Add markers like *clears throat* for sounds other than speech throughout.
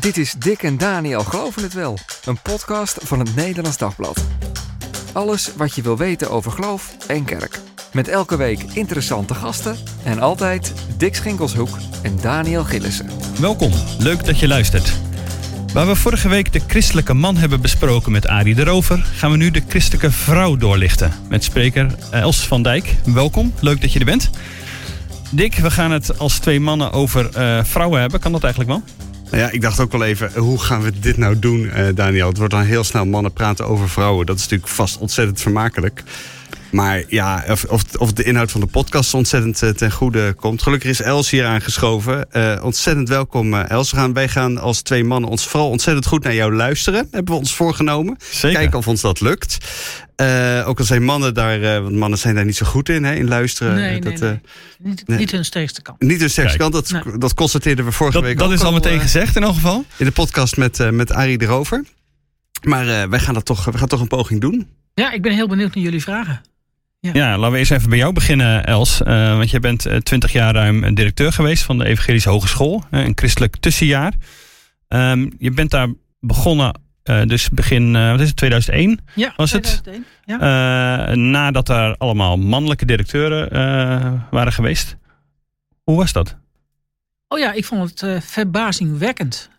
Dit is Dick en Daniel Geloven het Wel, een podcast van het Nederlands Dagblad. Alles wat je wil weten over geloof en kerk. Met elke week interessante gasten en altijd Dick Schinkelshoek en Daniel Gillissen. Welkom, leuk dat je luistert. Waar we vorige week de christelijke man hebben besproken met Arie de Rover, gaan we nu de christelijke vrouw doorlichten met spreker Els van Dijk. Welkom, leuk dat je er bent. Dick, we gaan het als twee mannen over uh, vrouwen hebben. Kan dat eigenlijk wel? Nou ja, ik dacht ook wel even, hoe gaan we dit nou doen, uh, Daniel? Het wordt dan heel snel mannen praten over vrouwen. Dat is natuurlijk vast ontzettend vermakelijk. Maar ja, of, of, of, de inhoud van de podcast ontzettend uh, ten goede komt. Gelukkig is Els hier aangeschoven. Uh, ontzettend welkom, uh, Els. We gaan, wij gaan als twee mannen ons vooral ontzettend goed naar jou luisteren. Hebben we ons voorgenomen. Zeker. Kijken of ons dat lukt. ook al zijn mannen daar, want mannen zijn daar niet zo goed in, hè, in luisteren. Nee, dat, nee, nee. Niet, nee. niet, hun sterkste kant. Niet hun sterkste Kijk. kant, dat, nee. dat constateerden we vorige dat, week dat ook is al meteen gezegd in elk geval. In de podcast met, met Arie de Rover. Maar wij gaan, dat toch, we gaan toch een poging doen. Ja, ik ben heel benieuwd naar jullie vragen. Ja. ja. laten we eerst even bij jou beginnen, Els. Uh, want jij bent twintig jaar ruim directeur geweest van de Evangelische Hogeschool. Een christelijk tussenjaar. Um, je bent daar begonnen, uh, dus begin, wat is het, 2001 ja, was 2001, het? Ja. nadat er allemaal mannelijke directeuren waren geweest. Hoe was dat? Oh ja, ik vond het verbazingwekkend.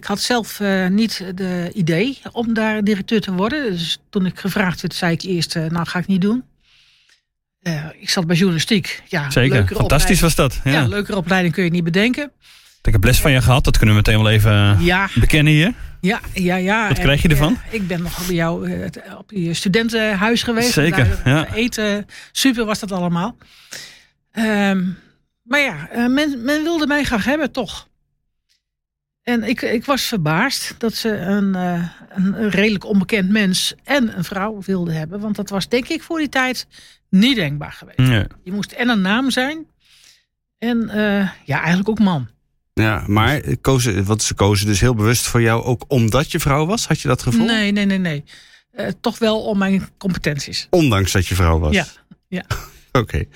Ik had zelf uh, niet de idee om daar directeur te worden. Dus toen ik gevraagd werd, zei ik eerst, uh, nou ga ik niet doen. Uh, ik zat bij journalistiek. Ja, Zeker, fantastisch was dat. Ja. ja, leukere opleiding kun je niet bedenken. Ik heb les van je gehad, dat kunnen we meteen wel even ja. bekennen hier. Ja, ja, ja. Wat krijg je ervan? ik ben nog bij jou op je studentenhuis geweest. Zeker, ja. Eten, super was dat allemaal. Um, maar ja, men, men wilde mij graag hebben, toch. En ik, ik was verbaasd dat ze een, uh, een redelijk onbekend mens en een vrouw wilden hebben. Want dat was denk ik voor die tijd niet denkbaar geweest. Nee. Je moest en een naam zijn en uh, ja, eigenlijk ook man. Ja, maar kozen, wat ze kozen dus heel bewust voor jou ook omdat je vrouw was? Had je dat gevoel? Nee, nee, nee, nee. Uh, toch wel om mijn competenties. Ondanks dat je vrouw was? Ja. ja. *laughs* Oké. Okay.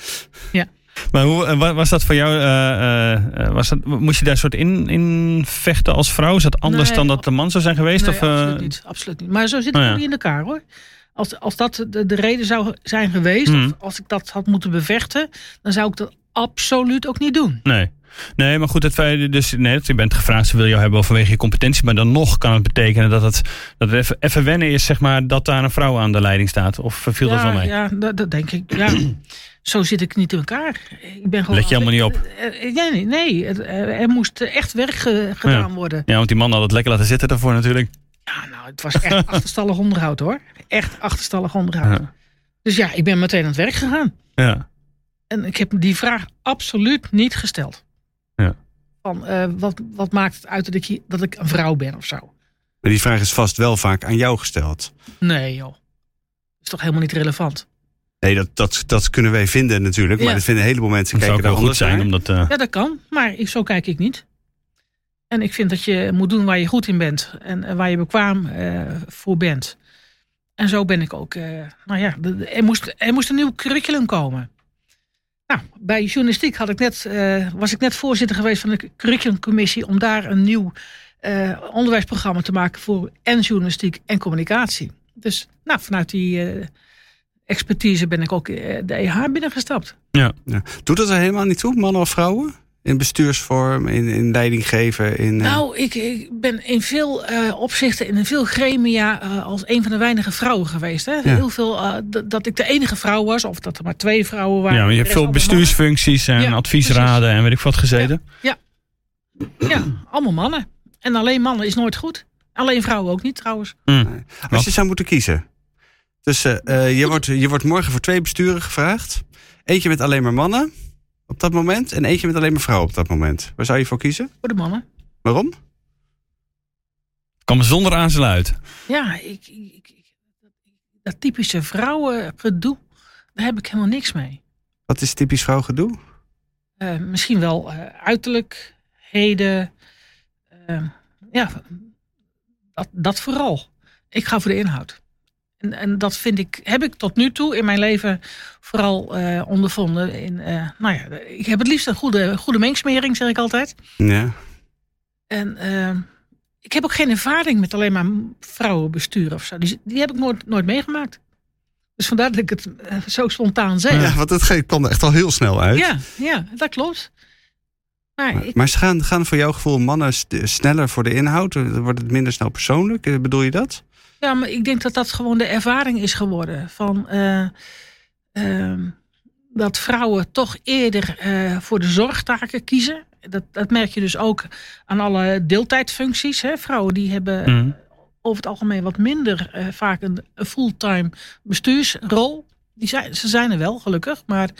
Ja. Maar hoe was dat voor jou? Uh, uh, was dat, moest je daar soort in, in vechten als vrouw? Is dat anders nee, dan dat de man zou zijn geweest? Nee, of, absoluut, niet, absoluut niet. Maar zo zit het oh, ja. niet in elkaar hoor. Als, als dat de, de reden zou zijn geweest, of als ik dat had moeten bevechten, dan zou ik dat absoluut ook niet doen. Nee. Nee, maar goed, het feit, dus nee, je bent gevraagd, ze wil jou hebben vanwege je competentie, maar dan nog kan het betekenen dat het, dat het even, even wennen is, zeg maar, dat daar een vrouw aan de leiding staat. Of viel ja, dat wel mee? Ja, dat, dat denk ik. Ja. Zo zit ik niet in elkaar. Ik ben gewoon Let je helemaal niet op? Nee, nee. Er moest echt werk gedaan ja. worden. Ja, want die man had het lekker laten zitten daarvoor natuurlijk. Ja, nou, het was echt *laughs* achterstallig onderhoud hoor. Echt achterstallig onderhoud. Ja. Dus ja, ik ben meteen aan het werk gegaan. Ja. En ik heb die vraag absoluut niet gesteld. Ja. Van, uh, wat, wat maakt het uit dat ik, dat ik een vrouw ben of zo? Maar die vraag is vast wel vaak aan jou gesteld. Nee joh. Dat is toch helemaal niet relevant? Nee, dat, dat, dat kunnen wij vinden natuurlijk. Maar Ja. dat vinden een heleboel mensen. Zou kijken ook daar wel goed anders zijn, naar. omdat... eh, Ja, dat kan. Maar ik, zo kijk ik niet. En ik vind dat je moet doen waar je goed in bent. En eh, waar je bekwaam uh, voor bent. En zo ben ik ook. Uh, nou ja, er moest, er moest een nieuw curriculum komen. Nou, bij journalistiek had ik net, uh, was ik net voorzitter geweest van de curriculumcommissie. om daar een nieuw uh, onderwijsprogramma te maken voor en journalistiek en communicatie. Dus nou, vanuit die uh, expertise ben ik ook uh, de EH binnengestapt. ja. Ja. Doet dat er helemaal niet toe, mannen of vrouwen? In bestuursvorm, in, in leiding geven? In, eh, Nou, ik, ik ben in veel uh, opzichten, in veel gremia, uh, als een van de weinige vrouwen geweest. Hè? Ja. Heel veel uh, dat ik de enige vrouw was, of dat er maar twee vrouwen waren. ja, maar je hebt veel bestuursfuncties en Ja, adviesraden en weet ik wat gezeten. mannen. Ja, allemaal mannen. En alleen mannen is nooit goed. Alleen vrouwen ook niet trouwens. Mm. Als je zou moeten kiezen. Dus eh, eh, je, wordt, je wordt morgen voor twee besturen gevraagd. Eentje met alleen maar mannen op dat moment. En eentje met alleen maar vrouwen op dat moment. Waar zou je voor kiezen? Voor de mannen. Waarom? Kwam zonder aarzelen uit. Ja, ik, ik, ik- dat typische vrouwengedoe, daar heb ik helemaal niks mee. Wat is typisch vrouwgedoe? Eh, misschien wel eh, uiterlijkheden. ja, dat, dat vooral. Ik ga voor de inhoud. En, en dat vind ik, heb ik tot nu toe in mijn leven vooral eh, ondervonden. In, eh, nou ja, ik heb het liefst een goede, goede mengsmering, zeg ik altijd. Ja. En eh, ik heb ook geen ervaring met alleen maar vrouwenbestuur of zo. Die, die heb ik nooit, nooit meegemaakt. Dus vandaar dat ik het zo spontaan zeg. Ja, want het kwam er echt al heel snel uit. Ja, ja, dat klopt. Maar Maar, ik, maar ze gaan, gaan voor jouw gevoel mannen sneller voor de inhoud? Wordt het minder snel persoonlijk? Bedoel je dat? Ja, maar ik denk dat dat gewoon de ervaring is geworden. Van, eh, ehm, dat vrouwen toch eerder eh, voor de zorgtaken kiezen. Dat, dat merk je dus ook aan alle deeltijdfuncties. Hè. Vrouwen die hebben Mhm. over het algemeen wat minder eh, vaak een, een fulltime bestuursrol. Die zijn, ze zijn er wel, gelukkig. Maar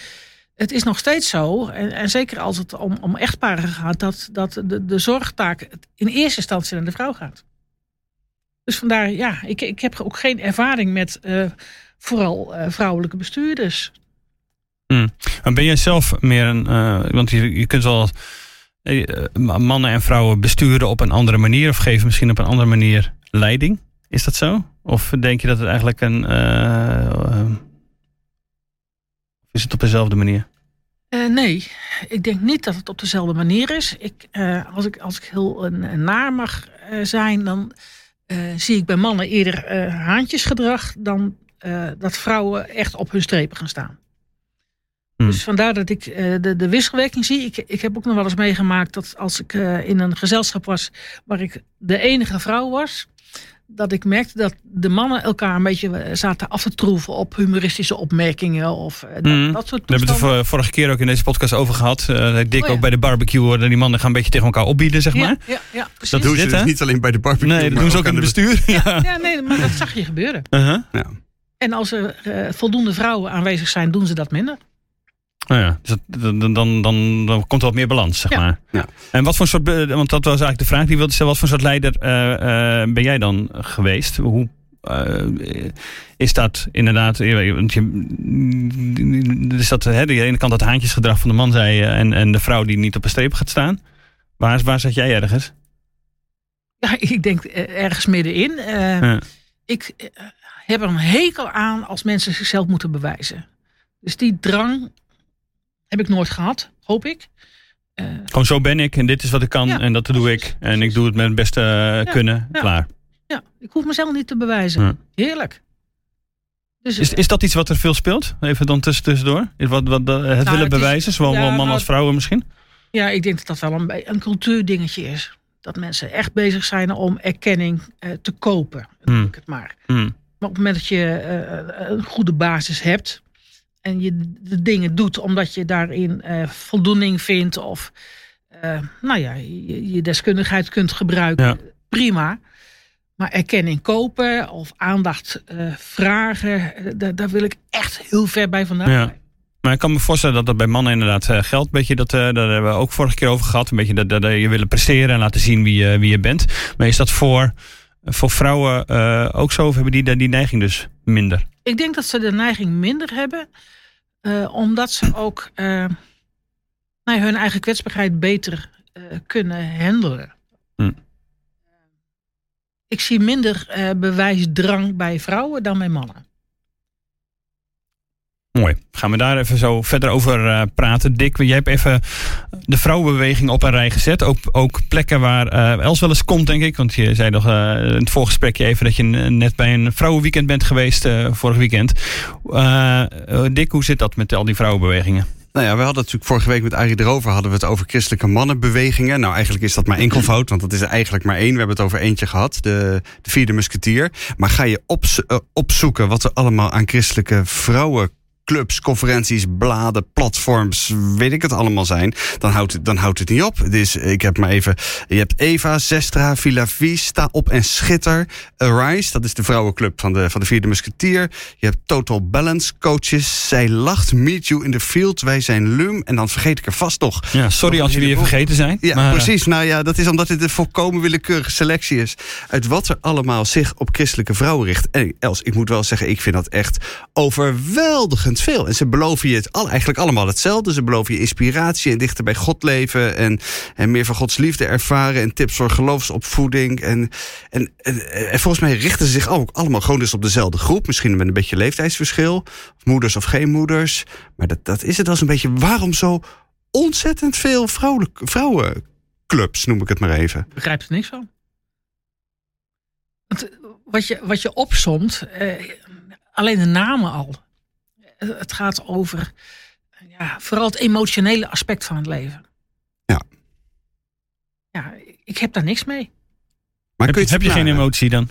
het is nog steeds zo, en, en zeker als het om, om echtparen gaat, dat, dat de, de zorgtaak in eerste instantie naar de vrouw gaat. Dus vandaar, ja, ik, ik heb ook geen ervaring met eh, vooral eh, vrouwelijke bestuurders. Maar ben jij zelf meer een. eh, want je, je kunt wel mannen en vrouwen besturen op een andere manier. Of geven misschien op een andere manier leiding. Is dat zo? Of denk je dat het eigenlijk een. is het op dezelfde manier? Nee, ik denk niet dat het op dezelfde manier is. Ik, als, ik, als ik heel een, naar mag zijn, dan zie ik bij mannen eerder eh, haantjesgedrag dan eh, dat vrouwen echt op hun strepen gaan staan. Hmm. Dus vandaar dat ik eh, de, de wisselwerking zie. Ik, ik heb ook nog wel eens meegemaakt dat als ik eh, in een gezelschap was waar ik de enige vrouw was, dat ik merkte dat de mannen elkaar een beetje eh, zaten af te troeven op humoristische opmerkingen of eh, dat, Hmm. dat soort We hebben het er vorige keer ook in deze podcast over gehad. Eh Dick Oh ja. ook bij de barbecue. hoorde Die mannen gaan een beetje tegen elkaar opbieden, zeg maar. Ja, ja, precies. Dat doen ze dit, dus niet alleen bij de barbecue. Nee, dat maar doen ze ook in aan het bestuur. Ja. Ja, nee, maar dat zag je gebeuren. Uh-huh. Ja. En als er voldoende vrouwen aanwezig zijn, doen ze dat minder. Nou ja, dus dat, dan, dan, dan, dan komt er wat meer balans, zeg Ja. maar. Ja. En wat voor soort, want dat was eigenlijk de vraag die wilde stellen. Wat voor soort leider eh, eh, ben jij dan geweest? Hoe eh, is dat inderdaad, eh, want je, is dat hè, de ene kant dat haantjesgedrag van de man zei je, en, en de vrouw die niet op een streep gaat staan. Waar, waar zat jij ergens? Ja, ik denk ergens middenin. Eh, Ja. Ik heb er een hekel aan als mensen zichzelf moeten bewijzen. Dus die drang heb ik nooit gehad, hoop ik. Eh, Gewoon zo ben ik en dit is wat ik kan Ja, en dat doe ik. En ik doe het met het beste eh, kunnen. ja. Klaar. ja, ik hoef mezelf niet te bewijzen. Heerlijk. Dus, Is, is dat iets wat er veel speelt? Even dan tussen, tussendoor. Is Wat, wat, eh, het willen het is- bewijzen, zowel mannen nou, als vrouwen misschien? Ja, ik denk dat dat wel een, een cultuurdingetje is. Dat mensen echt bezig zijn om erkenning eh, te kopen. Hmm. Ik het maar. Hmm. Maar op het moment dat je eh, een goede basis hebt en je de dingen doet omdat je daarin eh, voldoening vindt of eh, nou ja, je, je deskundigheid kunt gebruiken, Ja. prima. Maar erkenning kopen of aandacht eh, vragen, daar, daar wil ik echt heel ver bij vandaan. Ja. Maar ik kan me voorstellen dat dat bij mannen inderdaad geldt. Beetje dat, daar hebben we ook vorige keer over gehad. Een beetje dat, dat, dat je willen presteren en laten zien wie, je wie je bent. Maar is dat voor, voor vrouwen eh, ook zo? Of hebben die die neiging dus minder? Ik denk dat ze de neiging minder hebben, eh, omdat ze ook eh, nou hun eigen kwetsbaarheid beter kunnen handelen. Hm. Ik zie minder bewijsdrang bij vrouwen dan bij mannen. Mooi. Gaan we daar even zo verder over eh, praten. Dick, jij hebt even de vrouwenbeweging op een rij gezet. Ook, ook plekken waar eh, Els wel eens komt, denk ik. Want je zei nog eh, in het voorgesprekje even dat je net bij een vrouwenweekend bent geweest vorig weekend. Dick, hoe zit dat met al die vrouwenbewegingen? Nou ja, we hadden natuurlijk vorige week met Arie erover hadden we het over christelijke mannenbewegingen. Nou, eigenlijk is dat maar enkelvoud, want dat is er eigenlijk maar één. We hebben het over eentje gehad, de, de vierde musketier. Maar ga je eh, opzoeken wat er allemaal aan christelijke vrouwen clubs, conferenties, bladen, platforms, weet ik het allemaal zijn, dan houdt het, dan houdt het niet op. Dus ik heb maar even, je hebt Eva, Zestra, Villa Vie, Sta op en Schitter, Arise, dat is de vrouwenclub van de, van de vierde musketier. Je hebt Total Balance coaches, Zij lacht, Meet You in the Field, Wij zijn Lum, en dan vergeet ik er vast nog. Ja, sorry als jullie heleboel. vergeten zijn. Ja, maar, eh, precies. Nou ja, dat is omdat dit een volkomen willekeurige selectie is. Uit wat er allemaal zich op christelijke vrouwen richt. En Els, ik moet wel zeggen, ik vind dat echt overweldigend veel. En ze beloven je het al, eigenlijk allemaal hetzelfde. Ze beloven je inspiratie en dichter bij God leven. En, en meer van Gods liefde ervaren. En tips voor geloofsopvoeding. En, en, en, en volgens mij richten ze zich ook allemaal gewoon dus op dezelfde groep. Misschien met een beetje leeftijdsverschil. Moeders of geen moeders. Maar dat, dat is het als een beetje. Waarom zo ontzettend veel vrouwelijk, vrouwenclubs clubs, noem ik het maar even. Begrijp er niks van. Want, wat, je, wat je opsomt, eh, alleen de namen al. Eh, Het gaat over ja, vooral het emotionele aspect van het leven. Ja. Ja, ik heb daar niks mee. Maar Heb, je, heb je geen emotie dan?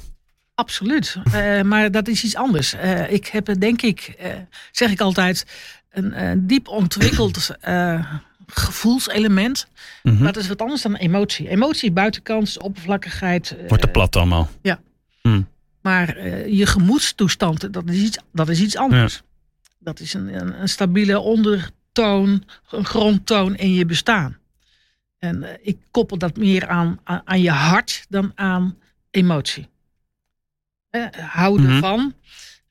Absoluut. Eh, maar dat is iets anders. Eh, ik heb denk ik, eh, zeg ik altijd, een eh, diep ontwikkeld eh, gevoelselement. Mhm. Maar dat is wat anders dan emotie. Emotie, buitenkant, oppervlakkigheid. Wordt te plat allemaal. Maar eh, je gemoedstoestand, dat is iets, dat is iets anders. Dat is een, een, een stabiele ondertoon, een grondtoon in je bestaan. En eh, ik koppel dat meer aan, aan, aan je hart dan aan emotie. Eh, houden Mhm. van.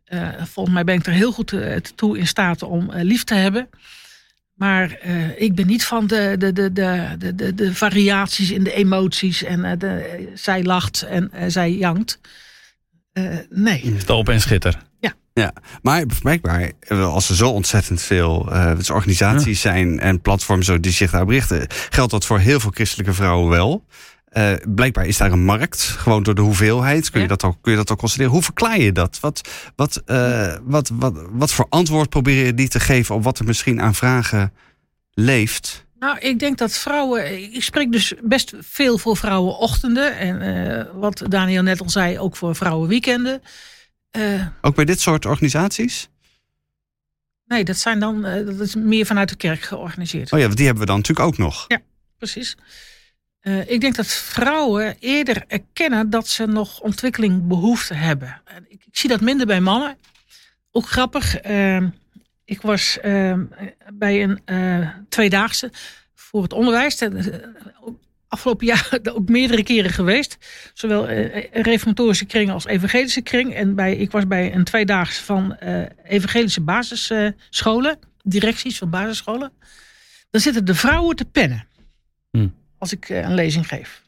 Eh, volgens mij ben ik er heel goed toe in staat om lief te hebben. Maar ik ben niet van de, de, de, de, de, de, de variaties in de emoties. En de, zij lacht en zij jankt. Nee. Stolp en schitter. Ja, maar blijkbaar, eh, als er zo ontzettend veel eh, dus organisaties zijn en platforms zo die zich daarop richten, geldt dat voor heel veel christelijke vrouwen wel. Eh, blijkbaar is daar een markt, gewoon door de hoeveelheid. Kun je, Ja. dat, al, kun je dat al constateren? Hoe verklaar je dat? Wat, wat, wat, wat, wat voor antwoord probeer je die te geven op wat er misschien aan vragen leeft? Nou, ik denk dat vrouwen. Ik spreek dus best veel voor vrouwenochtenden. En wat Daniel net al zei, ook voor vrouwenweekenden. Eh, Ook bij dit soort organisaties? nee, dat zijn dan. eh, dat is meer vanuit de kerk georganiseerd. Oh ja, want die hebben we dan natuurlijk ook nog. Precies. Eh, ik denk dat vrouwen eerder erkennen dat ze nog ontwikkeling behoefte hebben. En Ik, ik zie dat minder bij mannen. Ook grappig. eh, ik was eh, bij een tweedaagse voor het onderwijs. Eh, Afgelopen jaar *laughs* ook meerdere keren geweest. Zowel eh, reformatorische kring als evangelische kring. En bij, ik was bij een tweedaagse van eh, evangelische basisscholen. directies van basisscholen. Dan zitten de vrouwen te pennen. Hm. Als ik eh, een lezing geef.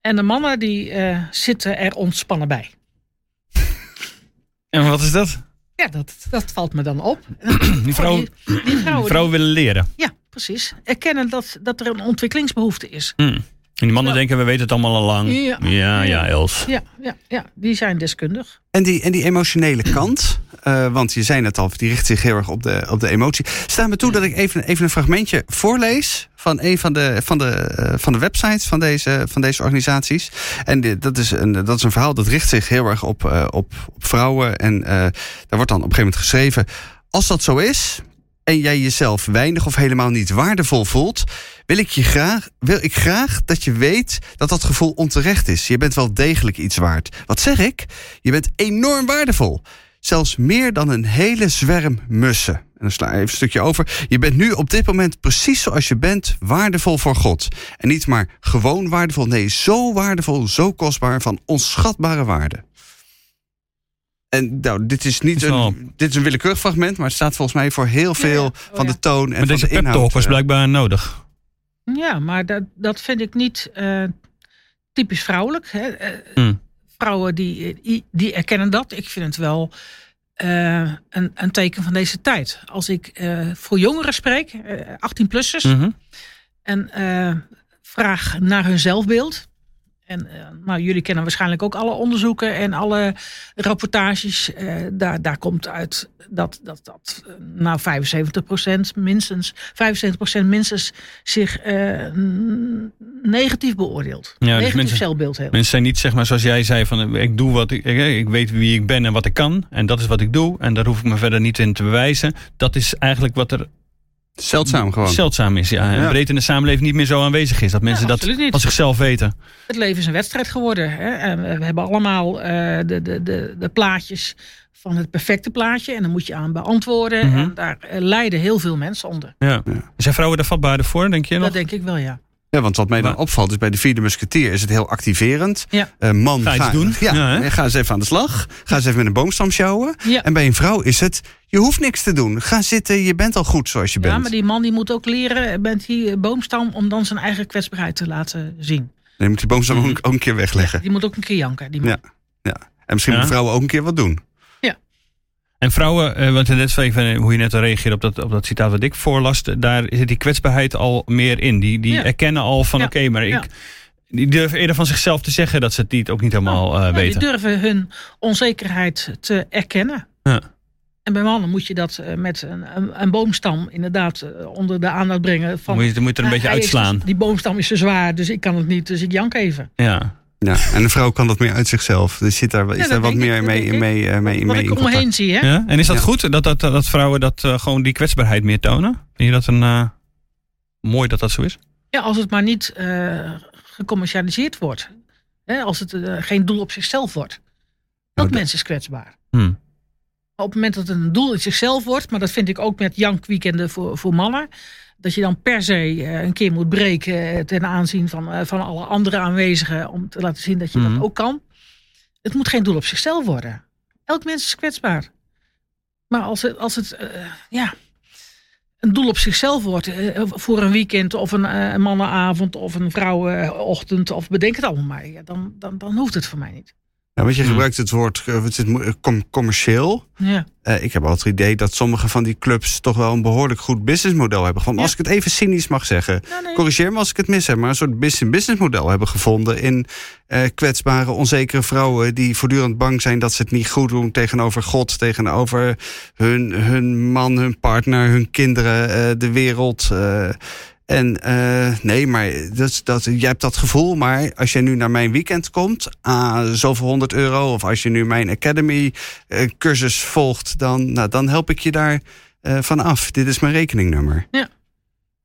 En de mannen die eh, zitten er ontspannen bij. En wat is dat? Ja, dat, dat valt me dan op. Die vrouwen, die, die vrouwen, vrouwen willen leren. ja, precies. Erkennen dat, dat er een ontwikkelingsbehoefte is. Hm. En die mannen Ja. denken, we weten het allemaal al lang. Ja. ja, ja, Els. Ja, ja, ja, die zijn deskundig. En die, en die emotionele kant, eh, want je zei net al, die richt zich heel erg op de, op de emotie. Sta me toe dat ik even, even een fragmentje voorlees van een van de, van de, eh, van de websites van deze, van deze organisaties. En dit, dat, is een, dat is een verhaal dat richt zich heel erg op, eh, op, op vrouwen. En eh, daar wordt dan op een gegeven moment geschreven, als dat zo is en jij jezelf weinig of helemaal niet waardevol voelt, wil ik, je graag, wil ik graag dat je weet dat dat gevoel onterecht is. Je bent wel degelijk iets waard. Wat zeg ik? Je bent enorm waardevol. Zelfs meer dan een hele zwerm mussen. En dan sla ik even een stukje over. Je bent nu op dit moment precies zoals je bent, waardevol voor God. En niet maar gewoon waardevol, nee, zo waardevol, zo kostbaar, van onschatbare waarde. En nou, dit is niet Dat is wel- een, dit is een willekeurig fragment, maar het staat volgens mij voor heel veel Oh van ja. de toon en Maar van deze de inhoud. talk was eh. blijkbaar nodig. Ja, maar dat, dat vind ik niet eh, typisch vrouwelijk. Hè. Eh, Hm. Vrouwen die, die, erkennen dat. Ik vind het wel eh, een, een teken van deze tijd. Als ik eh, voor jongeren spreek, eh, 18-plussers, Mhm. en eh, vraag naar hun zelfbeeld. En eh, nou, jullie kennen waarschijnlijk ook alle onderzoeken en alle rapportages. Eh, daar, daar komt uit dat, dat, dat eh, nou 75% minstens, 75% minstens zich negatief beoordeelt. dus negatief mensen- zelfbeeld heeft. Mensen zijn niet, zeg maar, zoals jij zei, van ik doe wat ik, ik weet wie ik ben en wat ik kan. En dat is wat ik doe. En daar hoef ik me verder niet in te bewijzen. Dat is eigenlijk wat er Zeldzaam gewoon. zeldzaam is. Ja. En Ja. breed in de samenleving niet meer zo aanwezig is. Dat mensen dat niet. van zichzelf weten. Het leven is een wedstrijd geworden. Hè? En we we hebben allemaal eh, de, de, de, de plaatjes van het perfecte plaatje. En dan moet je aan beantwoorden. Mhm. En daar eh, lijden heel veel mensen onder. Ja. Zijn vrouwen daar vatbaarder voor, denk je nog? Dat denk ik wel, ja. Ja, want wat mij dan opvalt is bij de vierde musketier is het heel activerend. Ja. Eh, man, Ga iets doen. Ja, Ja, ga eens even aan de slag. Ga eens even met een boomstam sjouwen. Ja. En bij een vrouw is het, je hoeft niks te doen. Ga zitten, je bent al goed zoals je Ja, bent. maar die man die moet ook leren met die boomstam om dan zijn eigen kwetsbaarheid te laten zien. Dan moet die boomstam ook, ook een keer wegleggen. Die moet ook een keer janken. Die man. Ja. En misschien Ja. moeten vrouwen ook een keer wat doen. En En vrouwen, eh, want net even hoe je net al reageerde op dat, op dat citaat wat ik voorlas, daar zit die kwetsbaarheid al meer in. Die, die Ja. erkennen al van Ja. oké, maar ik, die durven eerder van zichzelf te zeggen dat ze het niet, ook niet helemaal eh, Nou, weten. Die durven hun onzekerheid te erkennen. Ja. En bij mannen moet je dat eh, met een, een, een boomstam inderdaad eh, onder de aandacht brengen. Van, moet je, moet er een "Ah, beetje is uitslaan. dus- die boomstam is te zwaar, dus ik kan het niet, dus ik jank even. Ja. Ja, en een vrouw kan dat meer uit zichizelf. Dus zit daar, is daar wat ik, meer mee, mee, eh, mee, Wat mee ik in om me contact. heen zie, hè? ja. En is dat Ja. goed dat, dat, dat vrouwen dat eh, gewoon die kwetsbaarheid meer tonen? Vind je dat een eh, mooi dat dat zo is? Ja, als het maar niet eh, gecommercialiseerd wordt. Hè, als het geen doel op zichzelf wordt. Dat dat- mens is kwetsbaar. Hm. Maar op het moment dat het een doel in zichzelf wordt, maar dat vind ik ook met jankweekenden voor, voor mannen. Dat je dan per se eh, een keer moet breken eh, ten aanzien van, eh, van alle andere aanwezigen. Om te laten zien dat je Mhm. dat ook kan. Het moet geen doel op zichzelf worden. Elk mens is kwetsbaar. Maar als het, als het ja, een doel op zichzelf wordt. voor een weekend of een, een mannenavond of een vrouwenochtend. Of bedenk het allemaal maar. Ja, dan, dan, dan hoeft het voor mij niet. Ja, want je Hmm. gebruikt het woord eh, het is eh, com- commercieel. Ja. Eh, ik heb altijd het idee dat sommige van die clubs toch wel een behoorlijk goed businessmodel hebben. Gewoon, Ja. Als ik het even cynisch mag zeggen. Nou, nee. Corrigeer me als ik het mis heb, maar een soort business businessmodel hebben gevonden in kwetsbare, onzekere vrouwen die voortdurend bang zijn dat ze het niet goed doen tegenover God, tegenover hun, hun man, hun partner, hun kinderen, de wereld. En eh, nee, maar dat, is- dat, jij hebt dat gevoel, maar als je nu naar mijn weekend komt, ah, zoveel honderd euro, of als je nu mijn Academy eh, cursus volgt, dan, nou, dan help ik je daar eh, van af. Dit is mijn rekeningnummer.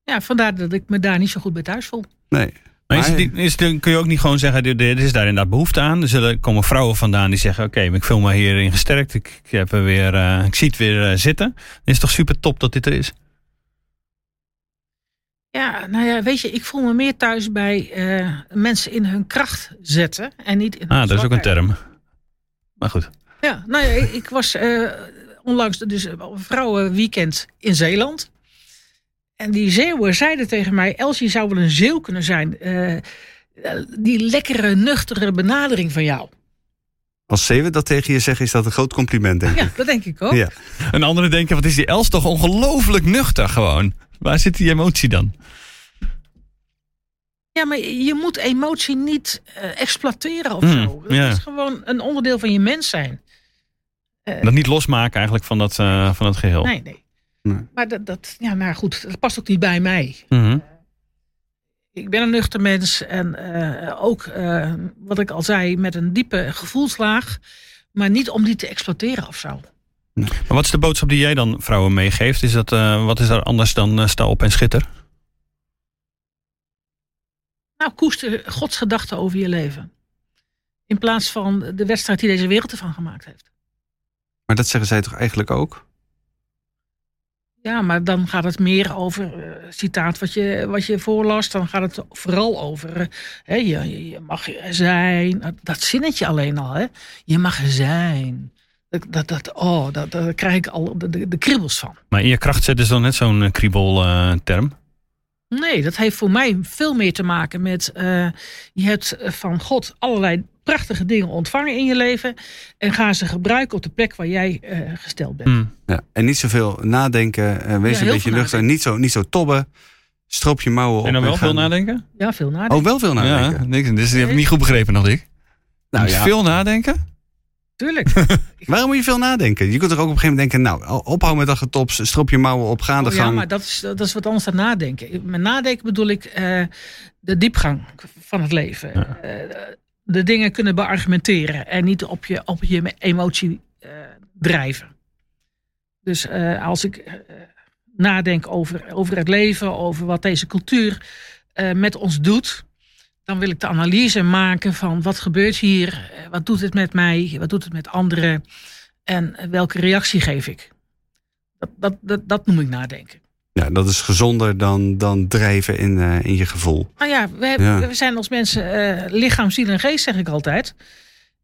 Ja, vandaar dat ik me daar niet zo goed bij thuis voel. Nee. Maar is, Maar- het niet- is, het- kun je ook niet gewoon zeggen, dit, dit is daar inderdaad behoefte aan. Er zullen komen vrouwen vandaan die zeggen, oké, ik voel me hierin gesterkt. Ik, ik, heb er weer, eh, ik zie het weer zitten. Het is toch super top dat dit er is? Ja, nou ja, weet je, ik voel me meer thuis bij eh, mensen in hun kracht zetten en niet in hun Ah, dat is ook een term. Maar goed. Ja, nou ja, ik, ik was eh, onlangs dus een vrouwenweekend in Zeeland. En die Zeeuwen zeiden tegen mij, Els, je zou wel een Zeeuw kunnen zijn. Eh, eh, die lekkere, nuchtere benadering van jou. Als Zeeuwen dat tegen je zeggen, is dat een groot compliment, denk ik. Ja, dat denk ik ook. Ja. Een andere denken, wat is die Els toch ongelooflijk nuchter gewoon. Waar zit die emotie dan? Ja, maar je moet emotie niet eh, exploiteren of Hmm, zo. Het ja. is gewoon een onderdeel van je mens zijn. Dat niet losmaken eigenlijk van dat, eh, van dat geheel. Nee, nee. Nee. Maar dat, dat, ja, nou goed, dat past ook niet bij mij. Mhm. Ik ben een nuchter mens en eh, ook, eh, wat ik al zei, met een diepe gevoelslaag. Maar niet om die te exploiteren of zo. Maar wat is de boodschap die jij dan vrouwen meegeeft? Is dat, eh, wat is daar anders dan sta op en schitter? Nou, koester Gods gedachten over je leven. In plaats van de wedstrijd die deze wereld ervan gemaakt heeft. Maar dat zeggen zij toch eigenlijk ook? Ja, maar dan gaat het meer over, eh, citaat wat je, wat je voorlas, dan gaat het vooral over, eh, hè, je, je- mag zijn. Dat, dat zinnetje alleen al, hè. Je mag zijn. Dat, dat, dat, oh, dat, daar krijg ik al de, de, de kriebels van. Maar in je kracht zetten is dan net zo'n eh, kriebelterm. Nee, dat heeft voor mij veel meer te maken met, je hebt van God allerlei prachtige dingen ontvangen in je leven. En ga ze gebruiken op de plek waar jij eh, gesteld bent. Hm. Ja. En niet zoveel nadenken. eh, wees Ja, een beetje nuchter. Niet zo, niet zo tobben. Stroop je mouwen op. En dan wel en veel gaan- nadenken? Ja, veel nadenken. Oh, wel veel nadenken. Ja, niks. Dus die heb ik niet goed begrepen nog, Dick. Nou ja, Veel nadenken? Tuurlijk. *laughs* *laughs* waarom moet je veel nadenken? Je kunt toch ook op een gegeven moment denken... nou, ophouden met dat getops. Stroop je mouwen op. Ga aan de Oh ja, gang. maar dat is, dat is wat anders dan nadenken. Met nadenken bedoel ik eh, de diepgang van het leven. Eh, de dingen kunnen beargumenteren en niet op je, op je emotie eh, drijven. Dus eh, als ik eh, nadenk over, over het leven, over wat deze cultuur met ons doet, dan wil ik de analyse maken van wat gebeurt hier, wat doet het met mij, wat doet het met anderen en welke reactie geef ik. Dat, dat, dat noem ik nadenken. Ja, dat is gezonder dan, dan drijven in, eh, in je gevoel. Nou ja, we, hebben- Ja. we zijn als mensen eh, lichaam, ziel en geest, zeg ik altijd.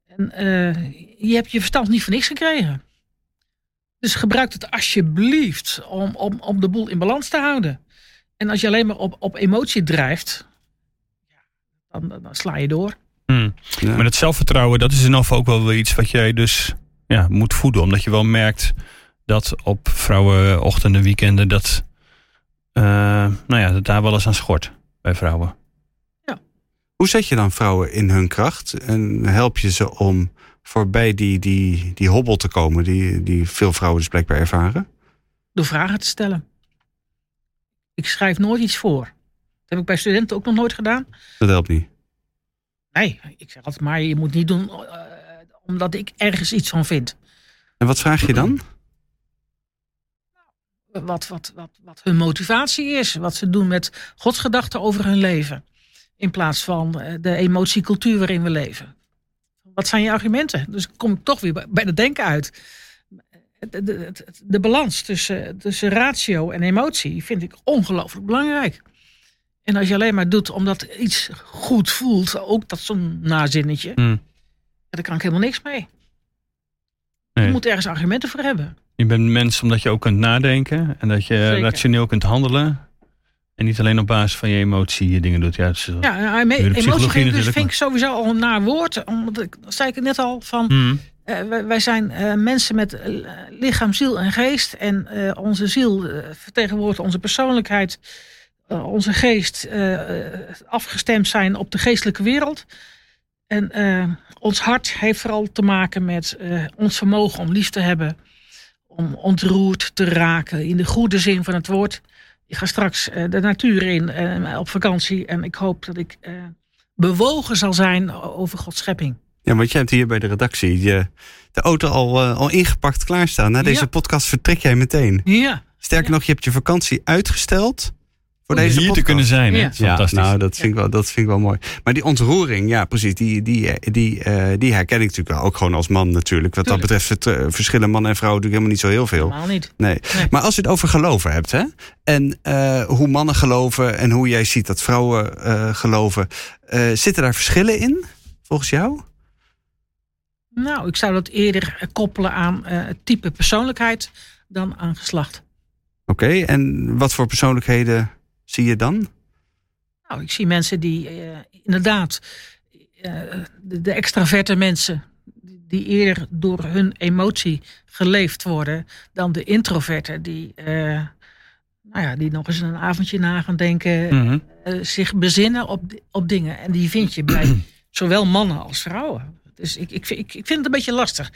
En eh, je hebt je verstand niet voor niks gekregen. Dus gebruik het alsjeblieft om, om, om de boel in balans te houden. En als je alleen maar op, op emotie drijft, ja, dan, dan sla je door. Hm. Ja. Maar dat zelfvertrouwen, dat is in ieder geval ook wel weer iets wat jij dus ja, moet voeden. Omdat je wel merkt dat op vrouwenochtenden, weekenden, dat, nou ja, dat daar wel eens aan schort bij vrouwen. Hoe zet je dan vrouwen in hun kracht? En help je ze om voorbij die, die, die hobbel te komen die, die veel vrouwen dus blijkbaar ervaren? Door vragen te stellen. Ik schrijf nooit iets voor. Dat heb ik bij studenten ook nog nooit gedaan. Dat helpt niet. Nee, ik zeg altijd maar, je moet niet doen eh, omdat ik ergens iets van vind. En wat vraag je dan? Wat, wat, wat, wat hun motivatie is. Wat ze doen met godsgedachten over hun leven. In plaats van eh, de emotiecultuur waarin we leven. Wat zijn je argumenten? Dus kom ik toch weer bij- het denken uit. De, de, de, balans tussen, tussen ratio en emotie vind ik ongelooflijk belangrijk. En als je alleen maar doet omdat iets goed voelt, ook dat zo'n nazinnetje, ja, daar kan ik helemaal niks mee. Nee. Je moet ergens argumenten voor hebben. Je bent mens omdat je ook kunt nadenken en dat je Zeker. rationeel kunt handelen. En niet alleen op basis van je emotie je dingen doet. Ja, het is, Ja, emotie vind, ik dus, vind ik sowieso al een naar woord. Omdat ik, dat zei ik net al, van Hm. eh, wij, wij zijn eh, mensen met eh, lichaam, ziel en geest. En onze ziel vertegenwoordigt onze persoonlijkheid. onze geest afgestemd zijn op de geestelijke wereld. En ons hart heeft vooral te maken met ons vermogen om lief te hebben. Om ontroerd te raken in de goede zin van het woord. Ik ga straks eh, de natuur in eh, op vakantie. En ik hoop dat ik eh, bewogen zal zijn over Gods schepping. Ja, want jij hebt hier bij de redactie je, de auto al, al ingepakt klaarstaan. Na deze Ja. podcast vertrek jij meteen. Ja, Sterker Ja. nog, je hebt je vakantie uitgesteld voor Om deze hier te podcast. kunnen zijn. hè? Ja. Fantastisch. nou, dat vind, ik wel, dat vind ik wel mooi. Maar die ontroering, ja, precies, die, die, die, eh, die herken ik natuurlijk wel. Ook gewoon als man natuurlijk. Wat dat betreft eh, verschillen man en vrouw natuurlijk helemaal niet zo heel veel. helemaal niet. Nee. Nee. Maar als je het over geloven hebt, hè? En eh, hoe mannen geloven en hoe jij ziet dat vrouwen eh, geloven. eh, zitten daar verschillen in, volgens jou? Nou, ik zou dat eerder eh, koppelen aan eh, het type persoonlijkheid dan aan geslacht. Oké, en wat voor persoonlijkheden zie je dan? Nou, ik zie mensen die eh, inderdaad, eh, de, de extraverte mensen, die eerder door hun emotie geleefd worden dan de introverten die, eh, nou ja, die nog eens een avondje na gaan denken, Mhm. zich bezinnen op, op dingen. En die vind je bij *clears throat* zowel mannen als vrouwen. Dus ik, ik, ik, ik vind het een beetje lastig.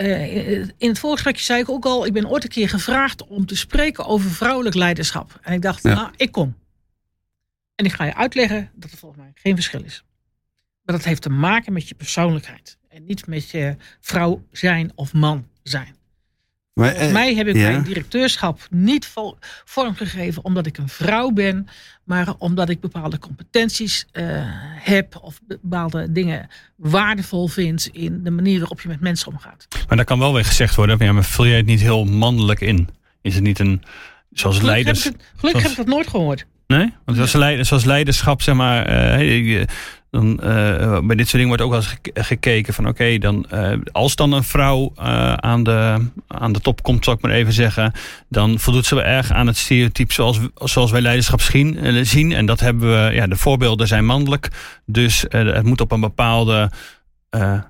Eh, in het voorgesprekje zei ik ook al, ik ben ooit een keer gevraagd om te spreken over vrouwelijk leiderschap. En ik dacht, Ja. nou, ik kom. En ik ga je uitleggen dat er volgens mij geen verschil is. Maar dat heeft te maken met je persoonlijkheid. En niet met je vrouw zijn of man zijn. Maar, Volgens eh, mij heb ik ja. mijn directeurschap niet vo- vormgegeven omdat ik een vrouw ben, maar omdat ik bepaalde competenties eh, heb of bepaalde dingen waardevol vind in de manier waarop je met mensen omgaat. Maar daar kan wel weer gezegd worden, ja, maar vul jij het niet heel mannelijk in? Is het niet een, zoals Gelukkig leiders... Heb ik, het- gelukkig zoals- heb ik dat nooit gehoord. Nee? Want zoals, leid- zoals leiderschap, zeg maar, eh, dan, eh, bij dit soort dingen wordt ook wel eens gek- gekeken van oké, dan eh, als dan een vrouw eh, aan, de, aan de top komt, zal ik maar even zeggen, dan voldoet ze wel erg aan het stereotype zoals, zoals wij leiderschap zien, zien. En dat hebben we, ja, de voorbeelden zijn mannelijk, dus het moet op een bepaalde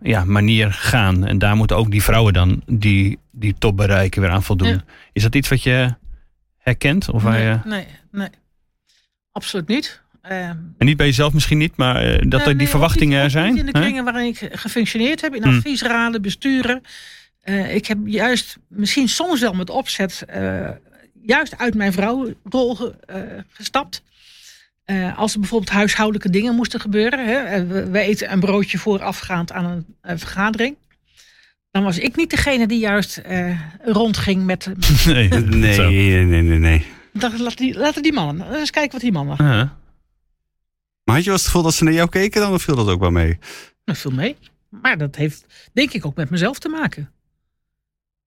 ja, manier gaan. En daar moeten ook die vrouwen dan die, die top bereiken weer aan voldoen. Ja. Is dat iets wat je herkent? Of waar je... nee, nee, absoluut niet. Ehm, En niet bij jezelf misschien niet, maar eh, dat er die nee, verwachtingen ook er niet- ook zijn. in de kringen waarin ik gefunctioneerd heb, in Hmm. adviesraden, besturen. Eh, ik heb juist, misschien soms wel met opzet, eh, juist uit mijn vrouwenrol ge- eh, gestapt. Eh, als er bijvoorbeeld huishoudelijke dingen moesten gebeuren. Hè, we, we eten een broodje voorafgaand aan een, vergadering. Dan was ik niet degene die juist eh, rondging met. *laughs* Nee, Nee, nee, nee, nee, dacht, laten, die, laten die mannen. Eens kijken wat die mannen. Ja. Maar had je wel eens het gevoel dat ze naar jou keken dan? Of viel dat ook wel mee? Dat viel mee. Maar dat heeft denk ik ook met mezelf te maken.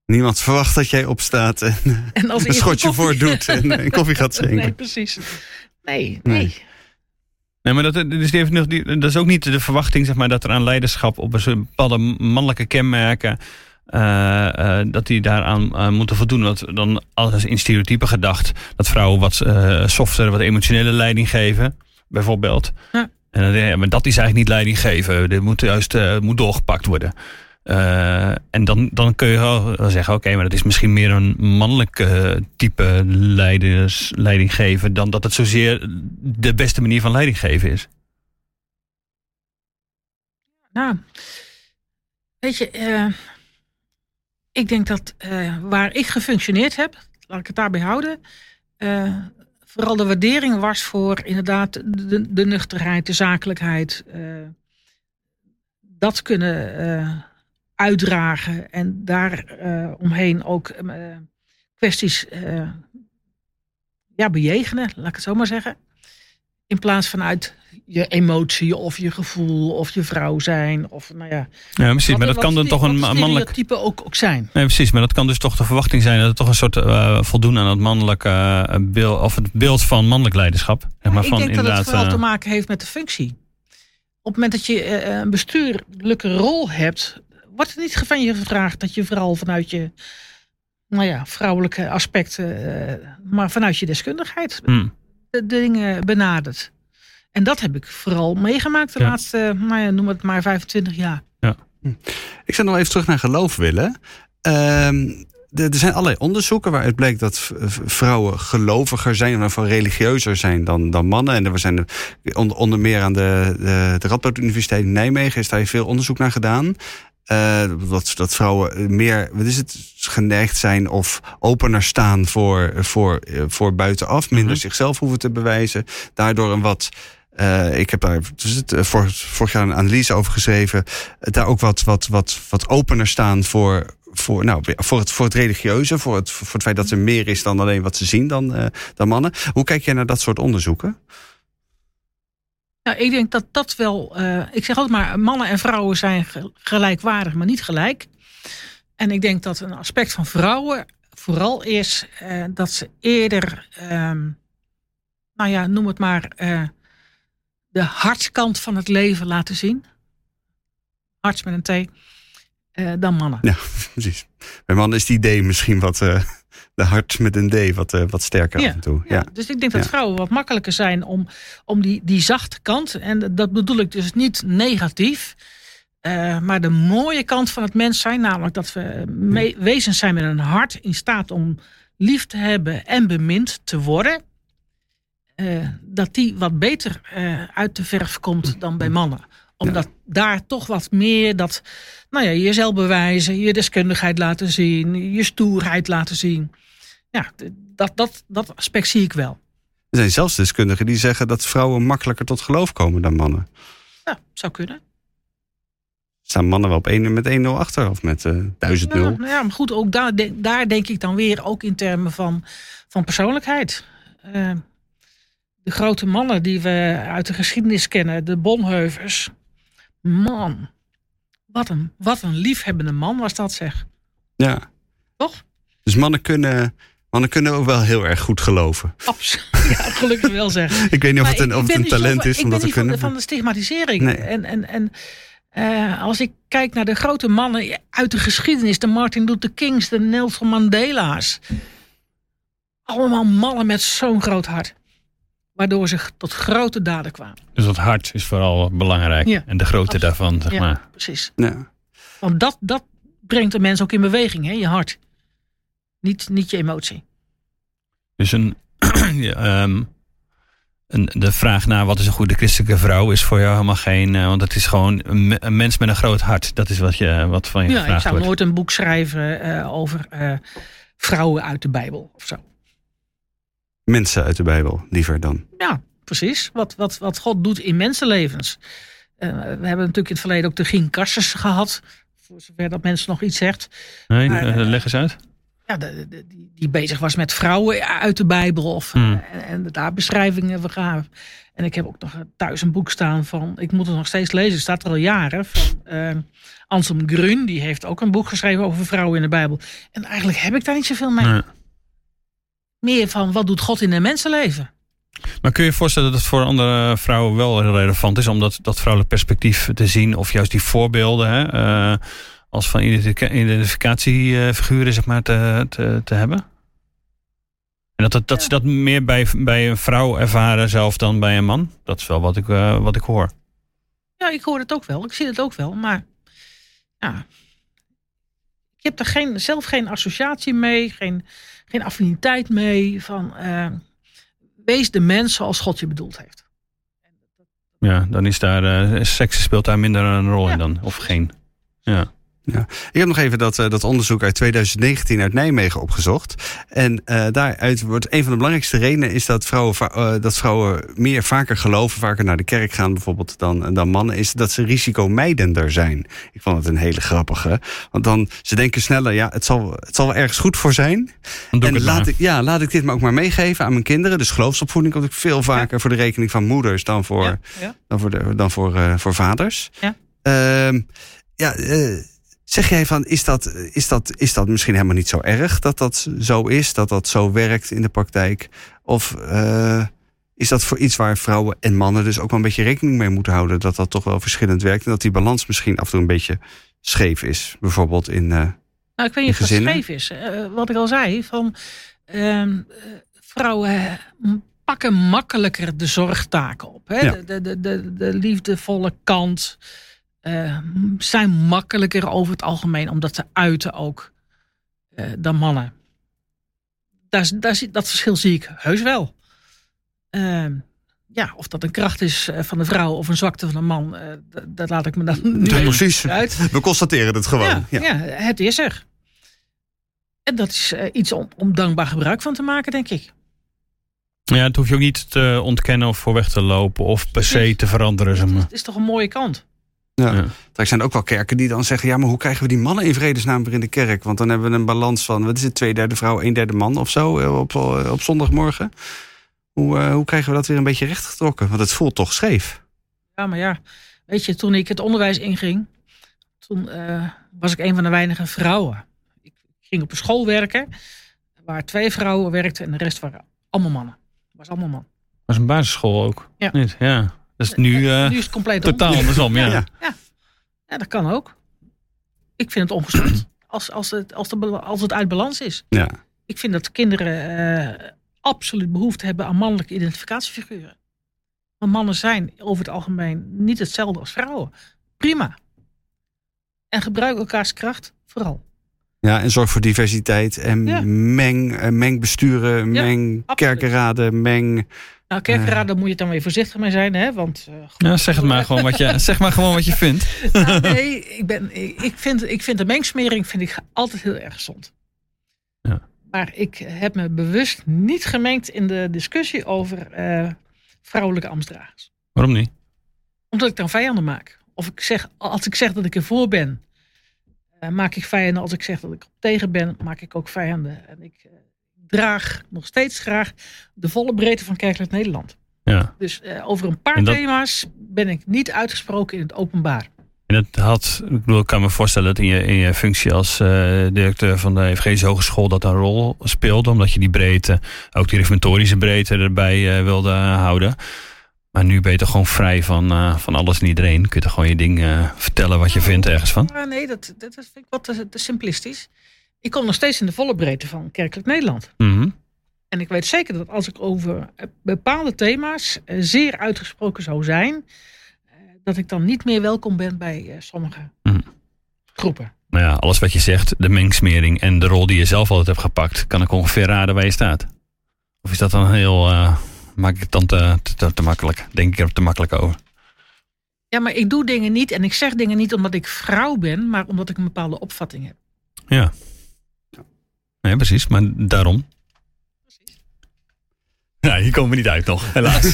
Niemand verwacht dat jij opstaat en eh, *laughs* En als een schotje koffie- voor doet en een koffie gaat *laughs* Nee, schenken. precies. Nee, Nee. nee. Nee, maar dat, dus die heeft nog die, dat is ook niet de verwachting zeg maar, dat er aan leiderschap op een bepaalde mannelijke kenmerken. eh, eh, dat die daaraan aan moeten voldoen. Want dan als in stereotypen gedacht dat vrouwen wat eh softer, wat emotionele leiding geven, bijvoorbeeld. Ja. En dan denk je, ja, maar dat is eigenlijk niet leiding geven. Dit moet juist eh, moet doorgepakt worden. Eh, en dan, dan kun je wel zeggen, oké, maar dat is misschien meer een mannelijk eh, type leiders, leiding geven dan dat het zozeer de beste manier van leiding geven is. Nou, weet je, ik denk dat waar ik gefunctioneerd heb, laat ik het daarbij houden, vooral de waardering was voor inderdaad de, de nuchterheid, de zakelijkheid, eh, dat kunnen eh, uitdragen en daar eh, omheen ook kwesties ja, bejegenen, laat ik het zo maar zeggen. In plaats vanuit je emotie of je gevoel of je vrouw zijn. Of, nou ja, Ja, precies. wat- Maar dat kan dan toch een mannelijk. stereotypen ook, ook zijn. Nee, precies. Maar dat kan dus toch de verwachting zijn dat het toch een soort eh, voldoen aan het mannelijke eh, beeld, of het beeld van mannelijk leiderschap. Maar ik van denk dat het vooral eh, te maken heeft met de functie. Op het moment dat je een bestuurlijke rol hebt, wordt er niet van je gevraagd dat je vooral vanuit je nou ja, vrouwelijke aspecten, maar vanuit je deskundigheid hmm. de dingen benadert. En dat heb ik vooral meegemaakt de Ja. laatste, nou ja, noem het maar 25 jaar. Ik zou nog even terug naar geloof willen. Ehm, er zijn allerlei onderzoeken waaruit bleek dat vrouwen geloviger zijn, geval religieuzer zijn dan, dan mannen. En er zijn er onder, onder meer aan de, de, de Radboud Universiteit in Nijmegen is daar veel onderzoek naar gedaan. Eh, dat, dat vrouwen meer, wat is het, geneigd zijn of opener staan voor, voor, eh, voor buitenaf, minder Mhm. zichzelf hoeven te bewijzen. Daardoor een wat. Eh, ik heb daar eh, vor- vorig jaar een analyse over geschreven. eh, daar ook wat, wat, wat, wat opener staan voor, voor, nou, voor, het, voor het religieuze. Voor het, voor het feit dat er meer is dan alleen wat ze zien dan, dan mannen. Hoe kijk jij naar dat soort onderzoeken? Nou, ik denk dat dat wel. ik zeg altijd maar: mannen en vrouwen zijn ge- gelijkwaardig, maar niet gelijk. En ik denk dat een aspect van vrouwen vooral is dat ze eerder, ehm, nou ja, noem het maar, de hartkant van het leven laten zien. Harts met een T. eh, dan mannen. Ja, *laughs* precies. Bij mannen is die D misschien wat. eh, de hart met een D wat, eh, wat sterker Ja, af en toe. Ja, Ja. Dus ik denk dat Ja. vrouwen wat makkelijker zijn om, om die, die zachte kant, en dat bedoel ik dus niet negatief, maar de mooie kant van het mens zijn, namelijk dat we wezens zijn met een hart in staat om lief te hebben en bemind te worden, eh, dat die wat beter eh, uit de verf komt dan bij mannen. Omdat daar toch wat meer dat, nou ja, jezelf bewijzen, je deskundigheid laten zien, je stoerheid laten zien. Ja, dat, dat, dat aspect zie ik wel. Er zijn zelfs deskundigen die zeggen dat vrouwen makkelijker tot geloof komen dan mannen. Ja, zou kunnen. Staan mannen wel op 1 met 1-0 achter of met eh 1000 Nou, 0? nou ja, maar goed, ook daar, daar denk ik dan weer ook in termen van, van persoonlijkheid. Eh, de grote mannen die we uit de geschiedenis kennen, de Bonheuvers. Man, wat een, wat een liefhebbende man was dat zeg. Ja. Toch? Dus mannen kunnen, mannen kunnen ook wel heel erg goed geloven. Absoluut. *laughs* Ja, gelukkig wel zeg. *laughs* Ik weet niet of het een, ik- of ik het een talent van- is ik om dat te kunnen. van de stigmatisering. Nee. En, en, en eh, als ik kijk naar de grote mannen uit de geschiedenis, de Martin Luther Kings, de Nelson Mandela's. Allemaal mannen met zo'n groot hart. Waardoor ze tot grote daden kwamen. Dus dat hart is vooral belangrijk. Ja. En de grootte Absoluut. daarvan, zeg Ja, maar. precies. Ja. Want dat, dat brengt de mens ook in beweging, hè? je hart. Niet, niet je emotie. Dus een, *clears throat* ja, ehm, een, de vraag naar wat is een goede christelijke vrouw is voor jou helemaal geen... eh, want het is gewoon een, me- een mens met een groot hart. Dat is wat, je, wat van je Ja, ik gevraagd zou wordt. nooit een boek schrijven eh, over eh, vrouwen uit de Bijbel of zo. Mensen uit de Bijbel, liever dan. Ja, precies. Wat, wat, wat God doet in mensenlevens. Eh, we hebben natuurlijk in het verleden ook de Gien Kassers gehad. Voor zover dat mensen nog iets zegt. Nee, Maar, eh, eh, leg eens uit. Ja, de, de- die, die bezig was met vrouwen uit de Bijbel. Of, Hmm. eh, en, en daar beschrijvingen van gaven. En ik heb ook nog thuis een boek staan van... Ik moet het nog steeds lezen, het staat er al jaren. Van eh, Anselm Grün, die heeft ook een boek geschreven over vrouwen in de Bijbel. En eigenlijk heb ik daar niet zoveel mee. Nee. Meer van, wat doet God in een mensenleven? Maar kun je je voorstellen dat het voor andere vrouwen wel relevant is om dat, dat vrouwelijk perspectief te zien? Of juist die voorbeelden hè, eh, als van identificatiefiguren zeg maar, te, te, te hebben? En dat, dat, dat Ja. ze dat meer bij, bij een vrouw ervaren zelf dan bij een man? Dat is wel wat ik, eh, wat ik hoor. Ja, ik hoor het ook wel. Ik zie het ook wel. Maar ja, ik heb er geen, zelf geen associatie mee, geen, geen affiniteit mee. Van, eh, wees de mens zoals God je bedoeld heeft. Ja, dan is daar, uh, seks speelt daar minder een rol Ja. in dan, of geen. Ja. Ik heb nog even dat, eh, dat onderzoek uit 2019 uit Nijmegen opgezocht. En eh, daaruit wordt een van de belangrijkste redenen is dat vrouwen, eh, dat vrouwen meer vaker geloven, vaker naar de kerk gaan bijvoorbeeld dan, dan mannen, is dat ze risicomijdender zijn. Ik vond het een hele grappige. Want dan, ze denken sneller, ja, het zal, het zal wel ergens goed voor zijn. Dan doe en ik het laat maar. ik, ja, laat ik dit maar ook maar meegeven aan mijn kinderen. Dus geloofsopvoeding komt ook veel vaker voor de rekening van moeders dan voor, Ja, ja. dan voor, de, dan voor, voor vaders. Ja. Ehm, ja, zeg jij van, is dat, is, dat, is dat misschien helemaal niet zo erg dat dat zo is? Dat dat zo werkt in de praktijk? Of eh, is dat voor iets waar vrouwen en mannen dus ook wel een beetje rekening mee moeten houden? Dat dat toch wel verschillend werkt en dat die balans misschien af en toe een beetje scheef is? Bijvoorbeeld in... eh, Nou, ik weet niet of gezinnen? scheef is. Eh, wat ik al zei, van ehm, eh, vrouwen eh, m- pakken makkelijker de zorgtaken op. Hè? Ja. De, de, de, de liefdevolle kant eh, m- zijn makkelijker over het algemeen, omdat ze uiten ook eh, dan mannen. Daar, daar, zie- dat verschil zie ik heus wel. Ehm, ja, of dat een kracht is eh, van de vrouw of een zwakte van een man, eh, dat, laat ik me dan Ja, precies. uit. We constateren het gewoon. Ja, Ja. ja. het is er. En dat is iets om, om dankbaar gebruik van te maken, denk ik. Ja, het hoef je ook niet te ontkennen of voor weg te lopen of per se te veranderen. Zeg maar. Het is toch een mooie kant. Ja. Ja. Er zijn ook wel kerken die dan zeggen: ja, maar hoe krijgen we die mannen in vredesnaam weer in de kerk? Want dan hebben we een balans van, wat is het, twee derde vrouw, een derde man of zo eh, op, eh, op zondagmorgen. Hoe, eh, hoe krijgen we dat weer een beetje rechtgetrokken? Want het voelt toch scheef. Ja, maar ja, weet je, toen ik het onderwijs inging, toen eh, was ik een van de weinige vrouwen. Ik ging op een school werken waar twee vrouwen werkten en de rest waren allemaal mannen. was allemaal man. Dat is een basisschool ook. Ja. Niet? ja. Dat is nu eh, nu is het compleet totaal om. andersom. Ja. Ja. Ja, dat kan ook. Ik vind het ongezond *clears throat* als, als, het, als, de, als het uit balans is. Ja. Ik vind dat kinderen eh, absoluut behoefte hebben aan mannelijke identificatiefiguren. Want mannen zijn over het algemeen niet hetzelfde als vrouwen. Prima. En gebruik elkaars kracht vooral. Ja, en zorg voor diversiteit en Ja. meng, eh, meng besturen, Ja, meng absoluut. kerkenraden, meng. Nou, kerkenraad, daar moet je dan weer voorzichtig mee zijn, hè? Want. eh, Ja, zeg het maar gewoon wat je, *laughs* zeg maar gewoon wat je vindt. *laughs* Nou, nee, ik, ben, ik, vind, ik vind de mengsmering vind ik altijd heel erg gezond. Ja. Maar ik heb me bewust niet gemengd in de discussie over eh, vrouwelijke ambtsdragers. Waarom niet? Omdat ik dan vijanden maak. Of ik zeg, als ik zeg dat ik ervoor ben, eh, maak ik vijanden. Als ik zeg dat ik er tegen ben, maak ik ook vijanden. En ik draag nog steeds graag de volle breedte van kerkelijk Nederland. Ja. Dus eh, over een paar dat- thema's ben ik niet uitgesproken in het openbaar. En dat had, ik bedoel, ik kan me voorstellen dat in je, in je functie als eh, directeur van de Evangelische Hogeschool dat een rol speelde. Omdat je die breedte, ook die reformatorische breedte erbij eh, wilde houden. Maar nu ben je toch gewoon vrij van, van alles en iedereen. Kun je toch gewoon je ding vertellen wat je vindt ergens van. Nee, dat, dat, dat vind ik wat te, te simplistisch. Ik kom nog steeds in de volle breedte van kerkelijk Nederland. Mhm. En ik weet zeker dat als ik over eh, bepaalde thema's eh, zeer uitgesproken zou zijn, eh, dat ik dan niet meer welkom ben bij sommige Mhm. groepen. Nou ja, alles wat je zegt, de mengsmering en de rol die je zelf altijd hebt gepakt, kan ik ongeveer raden waar je staat. Of is dat dan heel, maak ik het dan te, te, te, te makkelijk? Denk ik er te makkelijk over? Ja, maar ik doe dingen niet en ik zeg dingen niet omdat ik vrouw ben, maar omdat ik een bepaalde opvatting heb. Ja. Nee, precies, maar daarom. Ja, *laughs* hier komen we niet uit nog, helaas.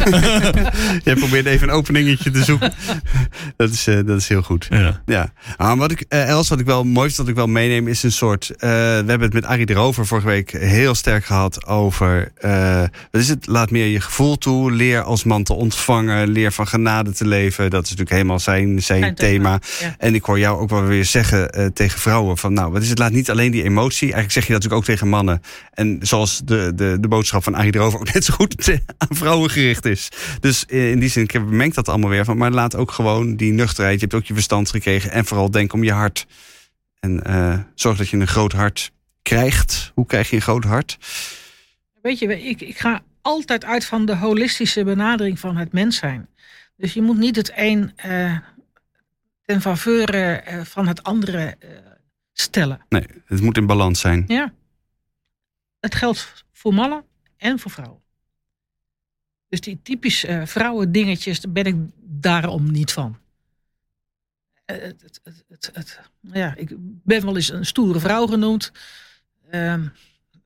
*laughs* Jij probeert even een openingetje te zoeken. *laughs* dat, is, eh, dat is heel goed. ja. Ja, ah, wat ik, eh, Els, wat ik wel mooi vind, wat ik wel meeneem, is een soort. eh, we hebben het met Arie de Rover vorige week heel sterk gehad over. eh, wat is het? Laat meer je gevoel toe. Leer als man te ontvangen. Leer van genade te leven. Dat is natuurlijk helemaal zijn, zijn thema. thema, ja. En ik hoor jou ook wel weer zeggen eh, tegen vrouwen: van nou, wat is het? Laat niet alleen die emotie. Eigenlijk zeg je dat natuurlijk ook tegen mannen. En zoals de, de, de boodschap van Arie de Rover ook net zo goed *laughs* aan vrouwen gericht is. Dus eh, in die zin, ik mengt dat allemaal weer van. Maar laat ook gewoon die nuchterheid. Je hebt ook je verstand gekregen. En vooral denk om je hart. En eh, zorg dat je een groot hart krijgt. Hoe krijg je een groot hart? Weet je, ik, ik ga altijd uit van de holistische benadering van het mens zijn. Dus je moet niet het een eh, ten faveur van het andere stellen. Nee, het moet in balans zijn. Ja. Het geldt voor mannen en voor vrouwen. Dus die typisch eh vrouwen dingetjes, daar ben ik daarom niet van. Eh, Het, het, het, ja, ik ben wel eens een stoere vrouw genoemd. Ehm,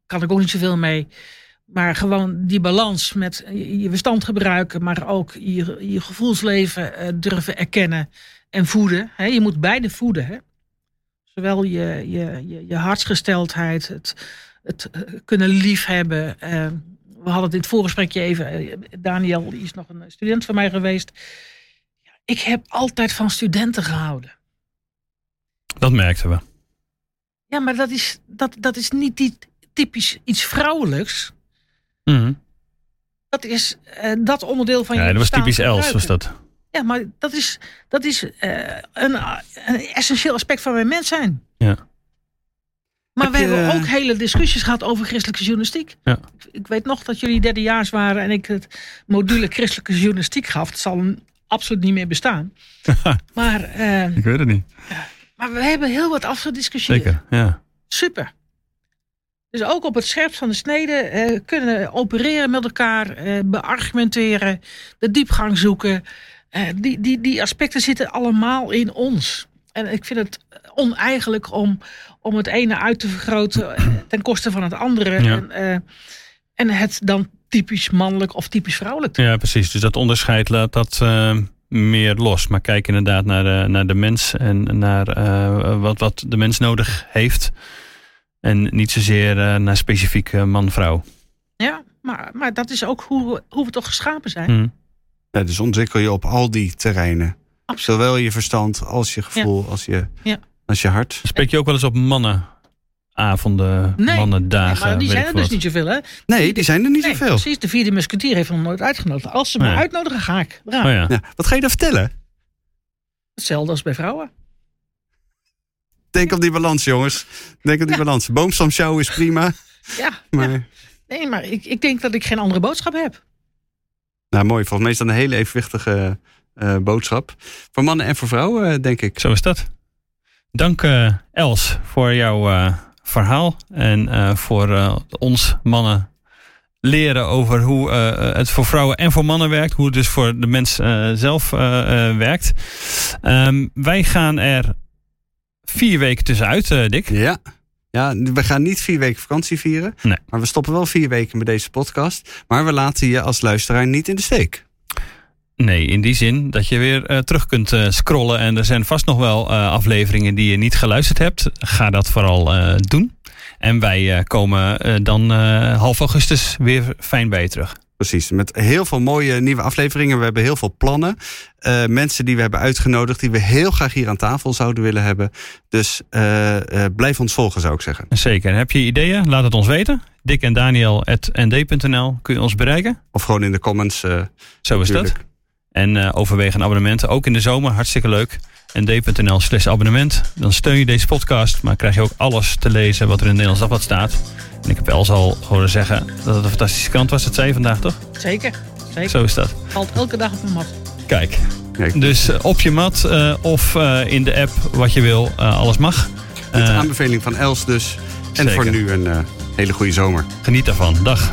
kan ik ook niet zoveel mee. Maar gewoon die balans met je verstand gebruiken, maar ook je, je gevoelsleven eh, durven erkennen en voeden. Je moet beide voeden. Hè? Zowel je, je, je, je hartsgesteldheid, het, het kunnen liefhebben. eh, we hadden dit voorgesprekje even. eh, Daniel die is nog een student van mij geweest. Ik heb altijd van studenten gehouden. Dat merkten we. Ja, maar dat is, dat, dat is niet die, typisch iets vrouwelijks. Mhm. Dat is eh, dat onderdeel van je Ja, dat was typisch Els, was dat. Ja, maar dat is, dat is eh, een, een essentieel aspect van mijn mens zijn. Ja. Maar we hebben ook hele discussies gehad over christelijke journalistiek. Ja. Ik, weet nog dat jullie derdejaars waren en ik het module christelijke journalistiek gaf. Het zal absoluut niet meer bestaan. *laughs* maar, eh, Ik weet het niet. maar we hebben heel wat afgediscussieerd. Zeker, ja. Super. Dus ook op het scherpst van de snede eh, kunnen opereren met elkaar, eh, beargumenteren, de diepgang zoeken. Eh, die, die, die aspecten zitten allemaal in ons. En ik vind het oneigenlijk om, om het ene uit te vergroten eh, ten koste van het andere. Ja. En, eh, en het dan typisch mannelijk of typisch vrouwelijk te Ja, precies. Dus dat onderscheid laat dat eh, meer los. Maar kijk inderdaad naar de, naar de mens en naar eh, wat, wat de mens nodig heeft. En niet zozeer naar specifiek man-vrouw. Ja, maar, maar dat is ook hoe, we- hoe we toch geschapen zijn. Hm. Ja, dus ontwikkel je op al die terreinen. Absoluut. Zowel je verstand als je gevoel, als, je, Ja. Als je hart. Spreek je ook wel eens op mannenavonden, Nee, mannendagen? maar die zijn er dus wat. niet zoveel, hè? Nee, die zijn er niet Nee, zoveel. precies. De vierde musketier heeft hem nog nooit uitgenodigd. Als ze me Nee. uitnodigen, ga ik. Ja, Oh ja. Ja, wat ga je dan vertellen? Hetzelfde als bij vrouwen. Denk op die balans, jongens. Denk op die balans. Boomstamshow is prima. *laughs* Ja, Maar, ja. *laughs* nee, maar ik, ik denk dat ik geen andere boodschap heb. Nou, mooi. Volgens mij is dat een hele evenwichtige eh, boodschap. Voor mannen en voor vrouwen, eh, denk ik. Zo is dat. Dank eh, Els voor jouw eh, verhaal. En eh, voor ons mannen leren over hoe het voor vrouwen en voor mannen werkt. Hoe het dus voor de mens zelf werkt. Ehm, wij gaan er vier weken tussenuit, Dick. Ja. Ja, we gaan niet vier weken vakantie vieren. Nee. Maar we stoppen wel vier weken met deze podcast. Maar we laten je als luisteraar niet in de steek. Nee, in die zin dat je weer eh, terug kunt eh, scrollen. En er zijn vast nog wel eh, afleveringen die je niet geluisterd hebt. Ga dat vooral doen. En wij komen dan half augustus weer fijn bij je terug. Precies, met heel veel mooie nieuwe afleveringen. We hebben heel veel plannen. Mensen die we hebben uitgenodigd, die we heel graag hier aan tafel zouden willen hebben. Dus blijf ons volgen, zou ik zeggen. Zeker. En heb je ideeën? Laat het ons weten. Dick en Daniel.nd.nl kun je ons bereiken. Of gewoon in de comments. Zo is dat. En eh overweeg een abonnement. Ook in de zomer. Hartstikke leuk. nd.nl slash abonnement. Dan steun je deze podcast. Maar krijg je ook alles te lezen wat er in het Nederlands Dagblad staat. En ik heb Els al horen zeggen dat het een fantastische krant was. Dat zei je vandaag toch? Zeker. Zeker. Zo is dat. Valt elke dag op mijn mat. Kijk. Kijk, Dus eh, op je mat eh, of eh, in de app wat je wil. eh, alles mag. met de aanbeveling van Els dus. En zeker. voor nu een eh, hele goede zomer. geniet daarvan. Dag.